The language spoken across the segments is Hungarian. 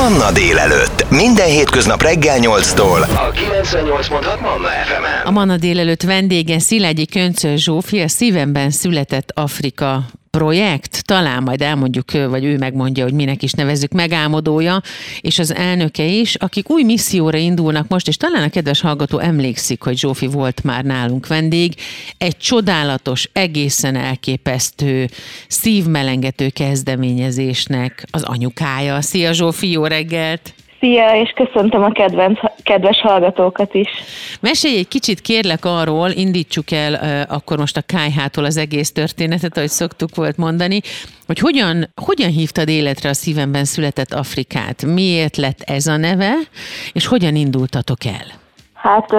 Manna délelőtt. Minden hétköznap reggel 8-tól. A 98.6 Manna fm. A Manna délelőtt vendége Szilágyi Köncöl Zsófi, a szívemben született Afrika projekt, talán majd elmondjuk, vagy ő megmondja, hogy minek is nevezzük megálmodója, és az elnöke is, akik új misszióra indulnak most, és talán a kedves hallgató emlékszik, hogy Zsófi volt már nálunk vendég, egy csodálatos, egészen elképesztő, szívmelengető kezdeményezésnek az anyukája. Szia Zsófi, jó reggelt! Szia, és köszöntöm a kedvenc, kedves hallgatókat is. Mesélj egy kicsit kérlek arról, indítsuk el uh, akkor most a kájhától az egész történetet, ahogy szoktuk volt mondani, hogy hogyan, hogyan hívtad életre a szívemben született Afrikát? Miért lett ez a neve, és hogyan indultatok el? Hát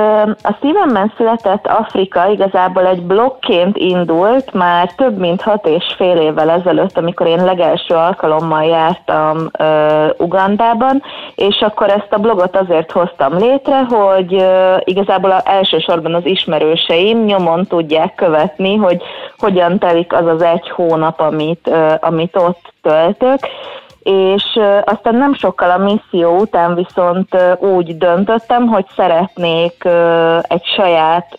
a szívemben született Afrika igazából egy blokként indult már több mint hat és fél évvel ezelőtt, amikor én legelső alkalommal jártam Ugandában, és akkor ezt a blogot azért hoztam létre, hogy igazából a, elsősorban az ismerőseim nyomon tudják követni, hogy hogyan telik az az egy hónap, amit, amit ott töltök, és aztán nem sokkal a misszió után viszont úgy döntöttem, hogy szeretnék egy saját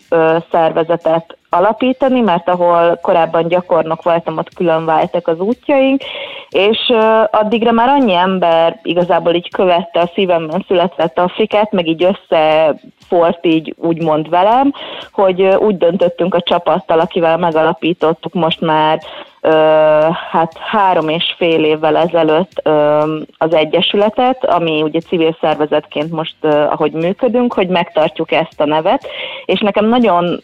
szervezetet alapítani, mert ahol korábban gyakornok voltam, ott külön váltak az útjaink, és addigra már annyi ember igazából így követte a szívemben született Afrikát, meg így összefort így úgymond velem, hogy úgy döntöttünk a csapattal, akivel megalapítottuk most már hát három és fél évvel ezelőtt az Egyesületet, ami ugye civil szervezetként most, ahogy működünk, hogy megtartjuk ezt a nevet, és nekem nagyon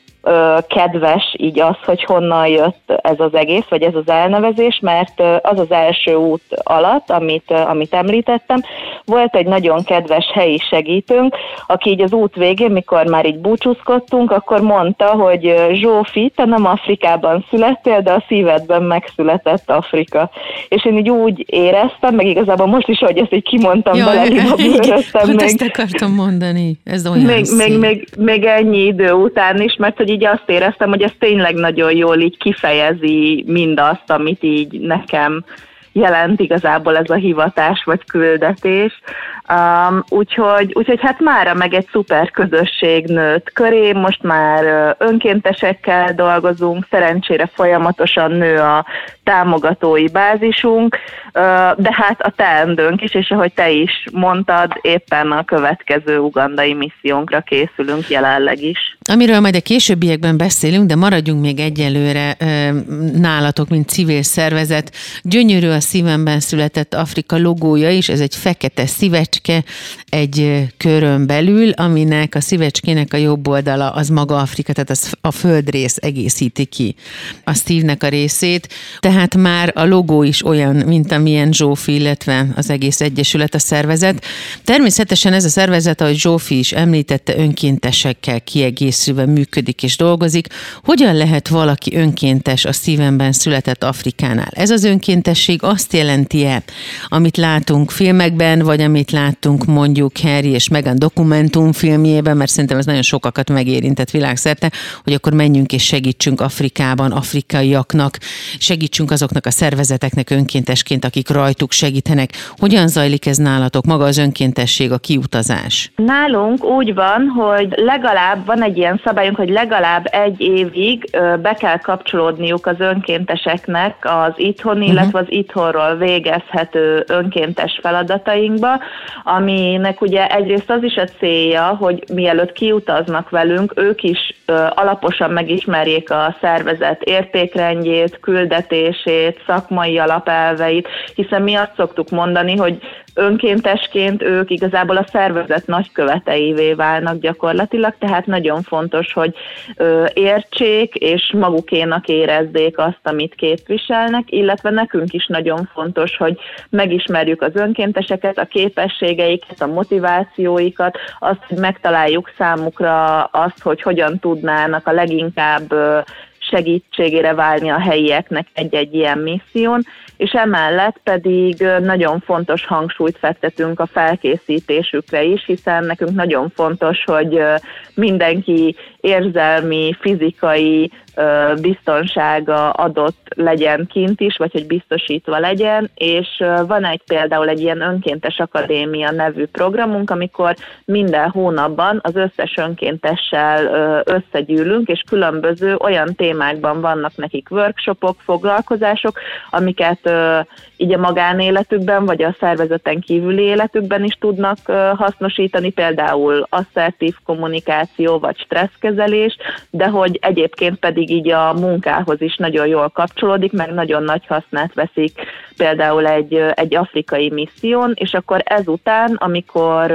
kedves így az, hogy honnan jött ez az egész, vagy ez az elnevezés, mert az az első út alatt, amit, amit említettem, volt egy nagyon kedves helyi segítőnk, aki így az út végén, mikor már így búcsúzkodtunk, akkor mondta, hogy Zsófi, te nem Afrikában születtél, de a szívedben megszületett Afrika. És én így úgy éreztem, meg igazából most is, hogy ezt így kimondtam, Jaj, bele, hát meg. ezt akartam mondani, ez olyan még, még, még, még ennyi idő után is, mert hogy így azt éreztem, hogy ez tényleg nagyon jól így kifejezi mindazt, amit így nekem jelent igazából ez a hivatás vagy küldetés. Um, úgyhogy, úgyhogy hát mára meg egy szuper közösség nőtt köré, most már önkéntesekkel dolgozunk, szerencsére folyamatosan nő a támogatói bázisunk, de hát a teendőnk is, és ahogy te is mondtad, éppen a következő ugandai missziónkra készülünk jelenleg is. Amiről majd a későbbiekben beszélünk, de maradjunk még egyelőre nálatok, mint civil szervezet. Gyönyörű a szívemben született Afrika logója is, ez egy fekete szívecske egy körön belül, aminek a szívecskének a jobb oldala az maga Afrika, tehát az a földrész egészíti ki a szívnek a részét. Tehát már a logó is olyan, mint amilyen Zsófi, illetve az egész egyesület a szervezet. Természetesen ez a szervezet, ahogy Zsófi is említette, önkéntesekkel kiegészülve működik és dolgozik. Hogyan lehet valaki önkéntes a szívemben született Afrikánál? Ez az önkéntesség azt jelenti-e, amit látunk filmekben, vagy amit láttunk mondjuk Harry és Meghan dokumentumfilmjében, mert szerintem ez nagyon sokakat megérintett világszerte, hogy akkor menjünk és segítsünk Afrikában, afrikaiaknak, segítsünk azoknak a szervezeteknek önkéntesként, akik rajtuk segítenek. Hogyan zajlik ez nálatok, maga az önkéntesség, a kiutazás? Nálunk úgy van, hogy legalább van egy ilyen szabályunk, hogy legalább egy évig be kell kapcsolódniuk az önkénteseknek az itthoni, uh-huh. illetve az itthonról végezhető önkéntes feladatainkba, aminek ugye egyrészt az is a célja, hogy mielőtt kiutaznak velünk, ők is alaposan megismerjék a szervezet értékrendjét, küldetését, szakmai alapelveit, hiszen mi azt szoktuk mondani, hogy önkéntesként ők igazából a szervezet nagyköveteivé válnak gyakorlatilag, tehát nagyon fontos, hogy értsék és magukénak érezzék azt, amit képviselnek, illetve nekünk is nagyon fontos, hogy megismerjük az önkénteseket, a képességeiket, a motivációikat, azt, hogy megtaláljuk számukra azt, hogy hogyan tudnának a leginkább segítségére válni a helyieknek egy-egy ilyen misszión, és emellett pedig nagyon fontos hangsúlyt fektetünk a felkészítésükre is, hiszen nekünk nagyon fontos, hogy mindenki érzelmi, fizikai biztonsága adott legyen kint is, vagy hogy biztosítva legyen, és van egy például egy ilyen önkéntes akadémia nevű programunk, amikor minden hónapban az összes önkéntessel összegyűlünk, és különböző olyan témákban vannak nekik workshopok, foglalkozások, amiket így a magánéletükben, vagy a szervezeten kívüli életükben is tudnak hasznosítani, például asszertív kommunikáció, vagy stresszkezelés, de hogy egyébként pedig így a munkához is nagyon jól kapcsolódik, meg nagyon nagy hasznát veszik például egy, egy afrikai misszión, és akkor ezután, amikor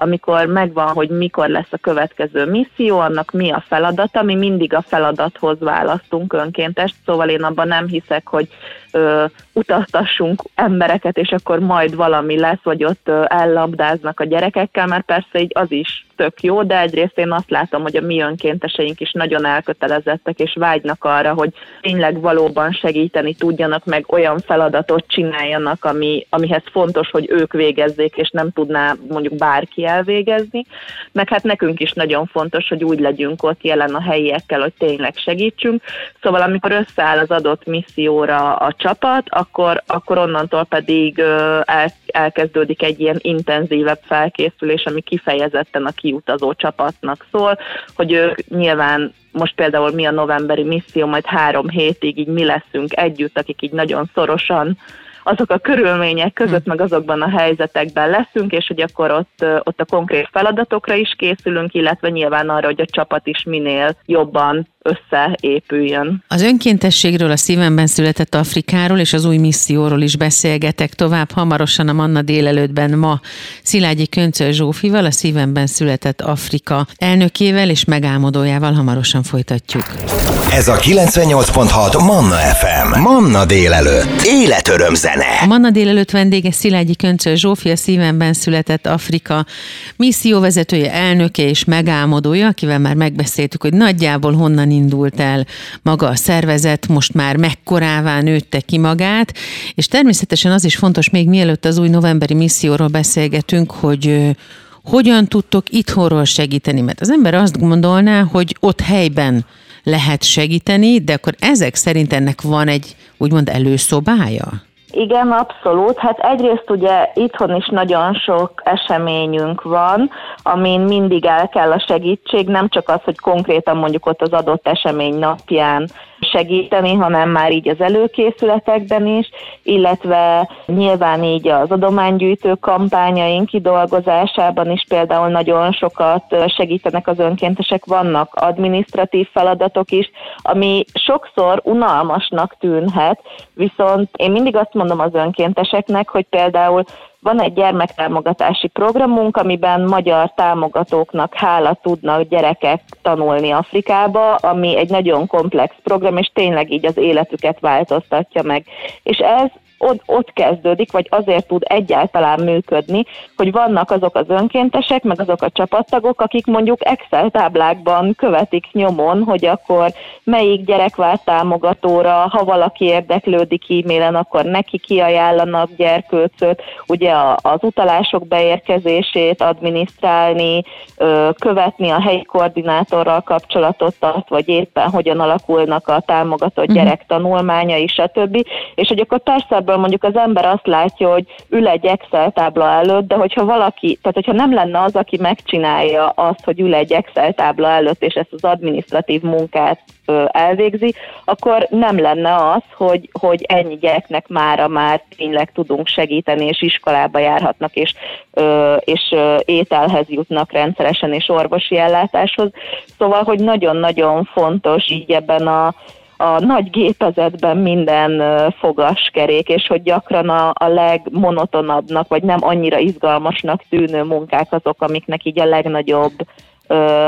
amikor megvan, hogy mikor lesz a következő misszió, annak mi a feladata, mi mindig a feladathoz választunk önkéntest, szóval én abban nem hiszek, hogy ö, utaztassunk embereket, és akkor majd valami lesz, vagy ott ö, ellabdáznak a gyerekekkel, mert persze így az is tök jó, de egyrészt én azt látom, hogy a mi önkénteseink is nagyon elkötelezettek, és vágynak arra, hogy tényleg valóban segíteni tudjanak, meg olyan feladatot csináljanak, ami, amihez fontos, hogy ők végezzék, és nem tudná mondjuk bárki elvégezni. Meg hát nekünk is nagyon fontos, hogy úgy legyünk ott jelen a helyiekkel, hogy tényleg segítsünk. Szóval amikor összeáll az adott misszióra a csapat, akkor, akkor onnantól pedig el, elkezdődik egy ilyen intenzívebb felkészülés, ami kifejezetten a kiutazó csapatnak szól, hogy ők nyilván most például mi a novemberi misszió, majd három hétig így mi leszünk együtt, akik így nagyon szorosan azok a körülmények között, meg azokban a helyzetekben leszünk, és hogy akkor ott, ott a konkrét feladatokra is készülünk, illetve nyilván arra, hogy a csapat is minél jobban összeépüljön. Az önkéntességről, a szívemben született Afrikáról és az új misszióról is beszélgetek tovább hamarosan a Manna délelőttben ma Szilágyi Köncöl Zsófival, a szívemben született Afrika elnökével és megálmodójával hamarosan folytatjuk. Ez a 98.6 Manna FM. Manna délelőtt. Életöröm zene. A Manna délelőtt vendége Szilágyi Köncöl Zsófi, a szívemben született Afrika misszióvezetője, elnöke és megálmodója, akivel már megbeszéltük, hogy nagyjából honnan honnan indult el maga a szervezet, most már mekkorává nőtte ki magát, és természetesen az is fontos, még mielőtt az új novemberi misszióról beszélgetünk, hogy hogyan tudtok itthonról segíteni, mert az ember azt gondolná, hogy ott helyben lehet segíteni, de akkor ezek szerint ennek van egy úgymond előszobája? Igen, abszolút. Hát egyrészt ugye itthon is nagyon sok eseményünk van, amin mindig el kell a segítség, nem csak az, hogy konkrétan mondjuk ott az adott esemény napján segíteni, hanem már így az előkészületekben is, illetve nyilván így az adománygyűjtő kampányaink kidolgozásában is például nagyon sokat segítenek az önkéntesek, vannak administratív feladatok is, ami sokszor unalmasnak tűnhet, viszont én mindig azt mondom az önkénteseknek, hogy például van egy gyermektámogatási programunk, amiben magyar támogatóknak hála tudnak gyerekek tanulni Afrikába, ami egy nagyon komplex program, és tényleg így az életüket változtatja meg. És ez ott, ott kezdődik, vagy azért tud egyáltalán működni, hogy vannak azok az önkéntesek, meg azok a csapattagok, akik mondjuk Excel táblákban követik nyomon, hogy akkor melyik gyerek vált támogatóra, ha valaki érdeklődik e-mailen, akkor neki kiajánlanak gyerkőcöt, ugye az utalások beérkezését adminisztrálni, követni a helyi koordinátorral kapcsolatot tart, vagy éppen hogyan alakulnak a támogatott mhm. gyerek tanulmányai, stb. És hogy akkor persze ebből mondjuk az ember azt látja, hogy ül egy Excel tábla előtt, de hogyha valaki, tehát hogyha nem lenne az, aki megcsinálja azt, hogy ül egy Excel tábla előtt, és ezt az administratív munkát elvégzi, akkor nem lenne az, hogy, hogy ennyi gyereknek mára már tényleg tudunk segíteni, és iskolába járhatnak, és, és ételhez jutnak rendszeresen, és orvosi ellátáshoz. Szóval, hogy nagyon-nagyon fontos így ebben a a nagy gépezetben minden fogaskerék, és hogy gyakran a, a legmonotonabbnak, vagy nem annyira izgalmasnak tűnő munkák azok, amiknek így a legnagyobb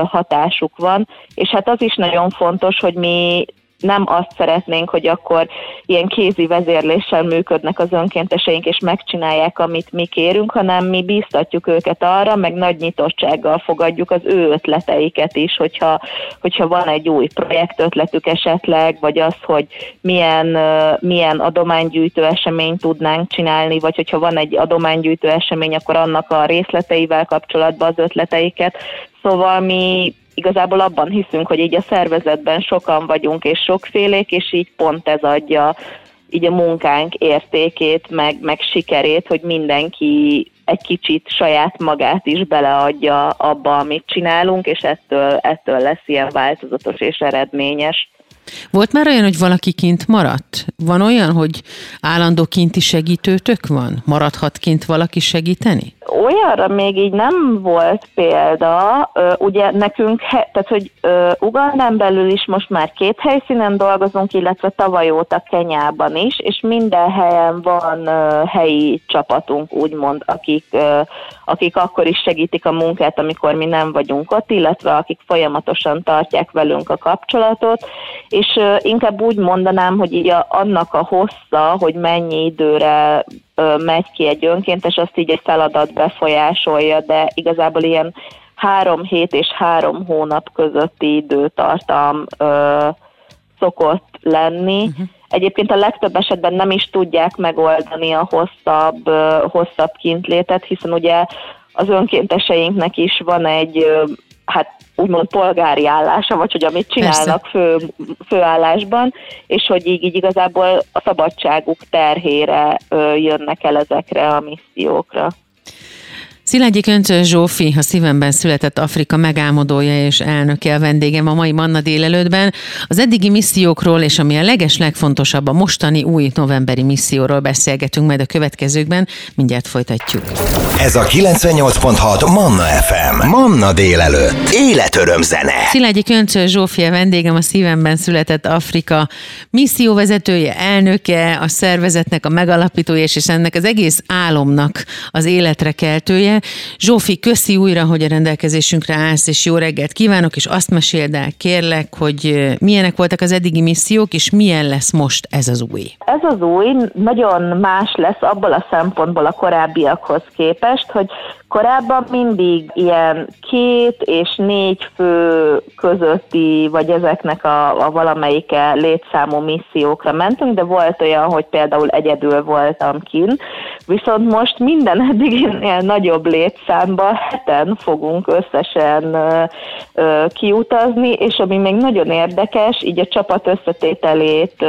hatásuk van. És hát az is nagyon fontos, hogy mi nem azt szeretnénk, hogy akkor ilyen kézi vezérléssel működnek az önkénteseink, és megcsinálják, amit mi kérünk, hanem mi bíztatjuk őket arra, meg nagy nyitottsággal fogadjuk az ő ötleteiket is, hogyha, hogyha van egy új projektötletük esetleg, vagy az, hogy milyen, milyen adománygyűjtő eseményt tudnánk csinálni, vagy hogyha van egy adománygyűjtő esemény, akkor annak a részleteivel kapcsolatban az ötleteiket. Szóval mi igazából abban hiszünk, hogy így a szervezetben sokan vagyunk és sokfélék, és így pont ez adja így a munkánk értékét, meg, meg sikerét, hogy mindenki egy kicsit saját magát is beleadja abba, amit csinálunk, és ettől, ettől lesz ilyen változatos és eredményes. Volt már olyan, hogy valaki kint maradt? Van olyan, hogy állandó kinti segítőtök van? Maradhat kint valaki segíteni? Olyanra még így nem volt példa, ugye nekünk, tehát hogy Ugandán belül is most már két helyszínen dolgozunk, illetve tavaly óta Kenyában is, és minden helyen van helyi csapatunk, úgymond, akik, akik akkor is segítik a munkát, amikor mi nem vagyunk ott, illetve akik folyamatosan tartják velünk a kapcsolatot, és inkább úgy mondanám, hogy így a, annak a hossza, hogy mennyi időre megy ki egy önkéntes, azt így egy feladat befolyásolja, de igazából ilyen három hét és három hónap közötti időtartam ö, szokott lenni. Uh-huh. Egyébként a legtöbb esetben nem is tudják megoldani a hosszabb, ö, hosszabb kintlétet, hiszen ugye az önkénteseinknek is van egy hát úgymond polgári állása, vagy hogy amit csinálnak fő, főállásban, és hogy így, így igazából a szabadságuk terhére ö, jönnek el ezekre a missziókra. Szilágyi Köncös Zsófi, a szívemben született Afrika megálmodója és elnöke a vendégem a mai Manna délelőttben. Az eddigi missziókról és ami a leges legfontosabb, a mostani új novemberi misszióról beszélgetünk majd a következőkben. Mindjárt folytatjuk. Ez a 98.6 Manna FM. Manna délelőtt. Életöröm zene. Szilágyi Köncös Zsófi a vendégem, a szívemben született Afrika misszióvezetője, elnöke, a szervezetnek a megalapítója és ennek az egész álomnak az életre keltője. Zsófi, köszi újra, hogy a rendelkezésünkre állsz, és jó reggelt kívánok, és azt meséld el, kérlek, hogy milyenek voltak az eddigi missziók, és milyen lesz most ez az új? Ez az új nagyon más lesz abból a szempontból a korábbiakhoz képest, hogy Korábban mindig ilyen két és négy fő közötti, vagy ezeknek a, a valamelyike létszámú missziókra mentünk, de volt olyan, hogy például egyedül voltam kin, viszont most minden eddiginél nagyobb létszámba heten fogunk összesen kiutazni, és ami még nagyon érdekes, így a csapat összetételét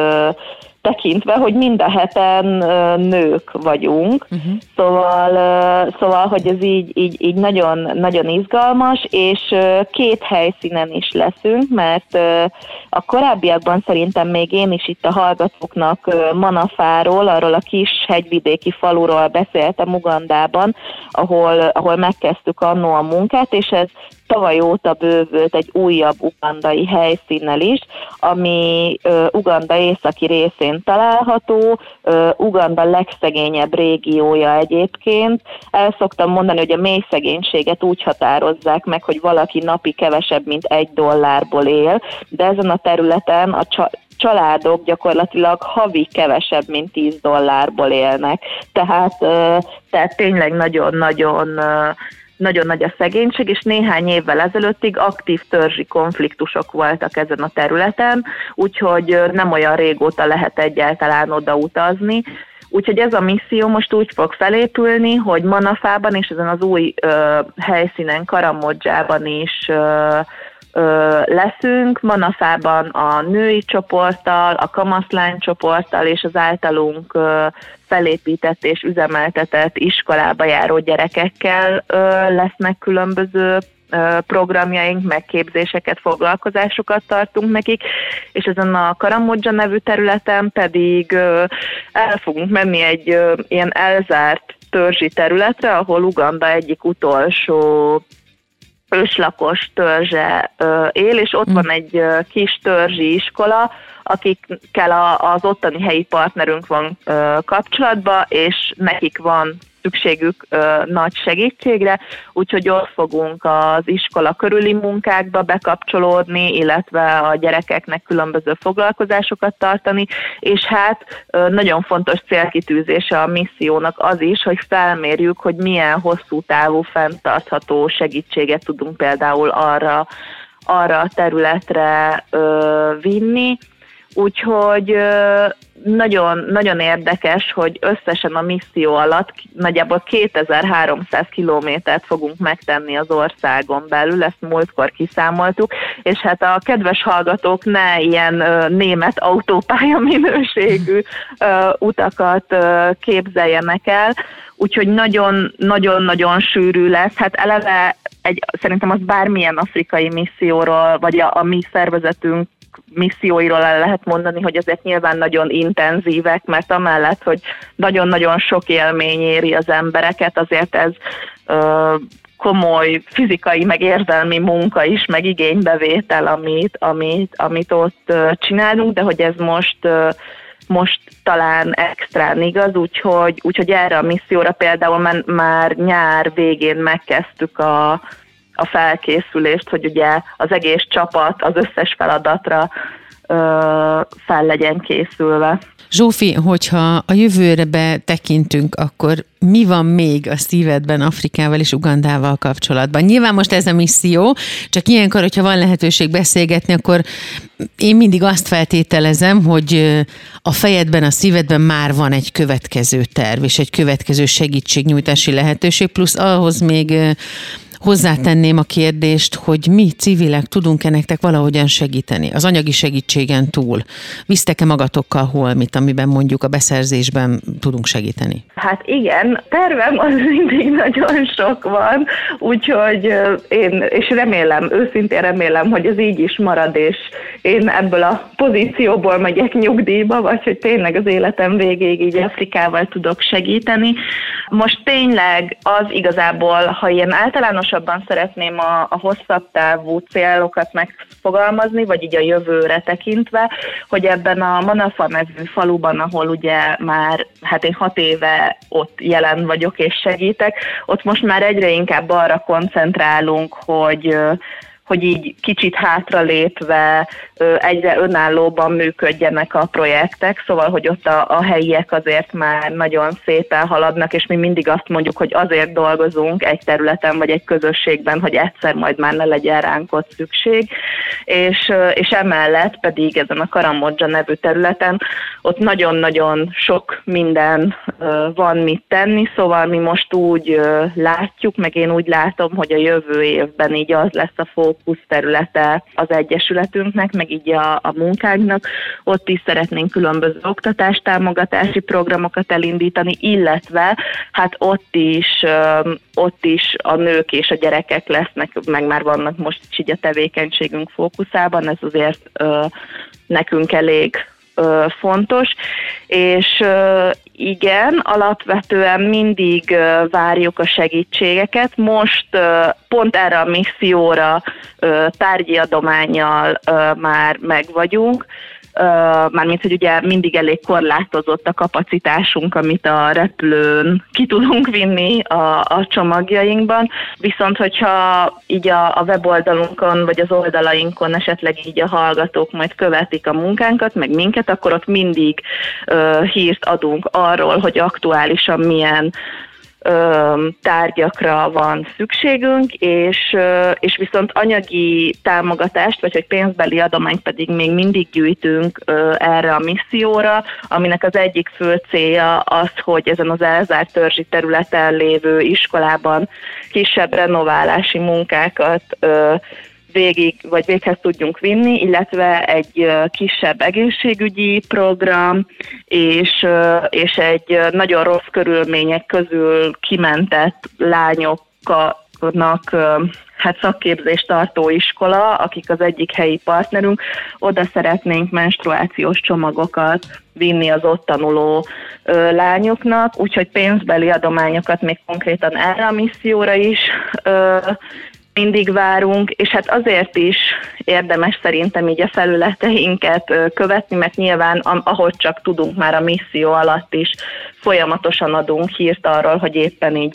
tekintve, hogy mind a heten nők vagyunk, uh-huh. szóval, szóval, hogy ez így, így, így nagyon, nagyon izgalmas, és két helyszínen is leszünk, mert a korábbiakban szerintem még én is itt a hallgatóknak Manafáról, arról a kis hegyvidéki faluról beszéltem Ugandában, ahol, ahol megkezdtük annó a munkát, és ez tavaly óta bővült egy újabb ugandai helyszínnel is, ami uh, Uganda északi részén található, uh, Uganda legszegényebb régiója egyébként. El szoktam mondani, hogy a mély szegénységet úgy határozzák meg, hogy valaki napi kevesebb, mint egy dollárból él, de ezen a területen a csa- családok gyakorlatilag havi kevesebb, mint 10 dollárból élnek. Tehát, tehát tényleg nagyon-nagyon nagyon nagy a szegénység, és néhány évvel ezelőttig aktív törzsi konfliktusok voltak ezen a területen, úgyhogy nem olyan régóta lehet egyáltalán oda utazni. Úgyhogy ez a misszió most úgy fog felépülni, hogy Manafában és ezen az új ö, helyszínen, Karamodzsában is ö, ö, leszünk. Manafában a női csoporttal, a kamaszlány csoporttal és az általunk ö, felépített és üzemeltetett iskolába járó gyerekekkel ö, lesznek különböző programjaink, megképzéseket, foglalkozásokat tartunk nekik, és ezen a Karamodzsa nevű területen pedig el fogunk menni egy ilyen elzárt törzsi területre, ahol Uganda egyik utolsó őslakos törzse él, és ott mm. van egy kis törzsi iskola, akikkel az ottani helyi partnerünk van kapcsolatban, és nekik van szükségük ö, nagy segítségre, úgyhogy ott fogunk az iskola körüli munkákba bekapcsolódni, illetve a gyerekeknek különböző foglalkozásokat tartani, és hát ö, nagyon fontos célkitűzése a missziónak az is, hogy felmérjük, hogy milyen hosszú távú fenntartható segítséget tudunk például arra, arra a területre ö, vinni, Úgyhogy nagyon, nagyon érdekes, hogy összesen a misszió alatt nagyjából 2300 kilométert fogunk megtenni az országon belül, ezt múltkor kiszámoltuk, és hát a kedves hallgatók ne ilyen német autópálya minőségű utakat képzeljenek el, úgyhogy nagyon-nagyon-nagyon sűrű lesz. Hát eleve egy, szerintem az bármilyen afrikai misszióról, vagy a, a mi szervezetünk misszióiról el lehet mondani, hogy ezek nyilván nagyon intenzívek, mert amellett, hogy nagyon-nagyon sok élmény éri az embereket, azért ez ö, komoly fizikai, meg érzelmi munka is, meg igénybevétel, amit, amit, amit ott csinálunk, de hogy ez most most talán extrán igaz, úgyhogy, úgyhogy erre a misszióra például már nyár végén megkezdtük a, a felkészülést, hogy ugye az egész csapat az összes feladatra fel legyen készülve. Zsófi, hogyha a jövőre tekintünk, akkor mi van még a szívedben Afrikával és Ugandával kapcsolatban? Nyilván most ez a misszió, csak ilyenkor, hogyha van lehetőség beszélgetni, akkor én mindig azt feltételezem, hogy a fejedben, a szívedben már van egy következő terv, és egy következő segítségnyújtási lehetőség, plusz ahhoz még hozzátenném a kérdést, hogy mi civilek tudunk-e nektek valahogyan segíteni, az anyagi segítségen túl. Visztek-e magatokkal holmit, amiben mondjuk a beszerzésben tudunk segíteni? Hát igen, tervem az mindig nagyon sok van, úgyhogy én, és remélem, őszintén remélem, hogy ez így is marad, és én ebből a pozícióból megyek nyugdíjba, vagy hogy tényleg az életem végéig így Afrikával tudok segíteni. Most tényleg az igazából, ha ilyen általánosabban szeretném a, a hosszabb távú célokat megfogalmazni, vagy így a jövőre tekintve, hogy ebben a Manafa nevű faluban, ahol ugye már, hát én hat éve ott jelen vagyok és segítek, ott most már egyre inkább arra koncentrálunk, hogy hogy így kicsit hátralépve egyre önállóban működjenek a projektek, szóval, hogy ott a, a helyiek azért már nagyon szépen haladnak, és mi mindig azt mondjuk, hogy azért dolgozunk egy területen vagy egy közösségben, hogy egyszer majd már ne legyen ránk ott szükség, és, és emellett pedig ezen a Karamodzsa nevű területen ott nagyon-nagyon sok minden van mit tenni, szóval mi most úgy látjuk, meg én úgy látom, hogy a jövő évben így az lesz a fókusz, fókusz területe az Egyesületünknek, meg így a, a munkánknak. Ott is szeretnénk különböző oktatástámogatási programokat elindítani, illetve hát ott is, ott is a nők és a gyerekek lesznek, meg már vannak most így a tevékenységünk fókuszában, ez azért nekünk elég fontos, és igen, alapvetően mindig várjuk a segítségeket. Most pont erre a misszióra tárgyi adományjal már megvagyunk, mármint, hogy ugye mindig elég korlátozott a kapacitásunk, amit a repülőn ki tudunk vinni a, a csomagjainkban, viszont hogyha így a, a weboldalunkon vagy az oldalainkon esetleg így a hallgatók majd követik a munkánkat, meg minket, akkor ott mindig uh, hírt adunk arról, hogy aktuálisan milyen tárgyakra van szükségünk, és, és viszont anyagi támogatást, vagy hogy pénzbeli adományt pedig még mindig gyűjtünk erre a misszióra, aminek az egyik fő célja az, hogy ezen az elzárt törzsi területen lévő iskolában kisebb renoválási munkákat végig, vagy véghez tudjunk vinni, illetve egy kisebb egészségügyi program, és, és egy nagyon rossz körülmények közül kimentett lányoknak hát szakképzést tartó iskola, akik az egyik helyi partnerünk, oda szeretnénk menstruációs csomagokat vinni az ott tanuló ö, lányoknak, úgyhogy pénzbeli adományokat még konkrétan erre a misszióra is ö, mindig várunk, és hát azért is érdemes szerintem így a felületeinket követni, mert nyilván ahogy csak tudunk már a misszió alatt is folyamatosan adunk hírt arról, hogy éppen így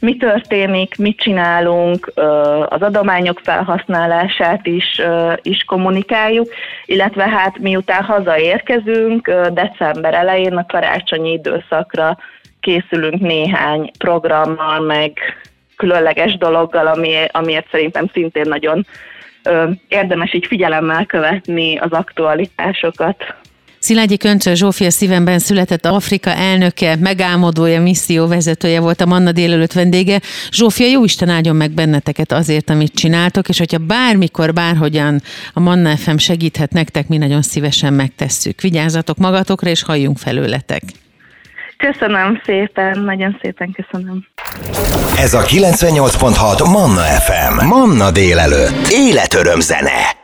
mi történik, mit csinálunk, az adományok felhasználását is, is kommunikáljuk, illetve hát miután hazaérkezünk, december elején a karácsonyi időszakra készülünk néhány programmal, meg különleges dologgal, ami, amiért szerintem szintén nagyon érdemes így figyelemmel követni az aktualitásokat. Szilágyi Köncsö Zsófia szívemben született Afrika elnöke, megálmodója, misszióvezetője volt a Manna délelőtt vendége. Zsófia, jó Isten áldjon meg benneteket azért, amit csináltok, és hogyha bármikor, bárhogyan a Manna FM segíthet nektek, mi nagyon szívesen megtesszük. Vigyázzatok magatokra, és halljunk felőletek. Köszönöm szépen, nagyon szépen köszönöm. Ez a 98.6 Manna FM. Manna délelőtt. Életöröm zene.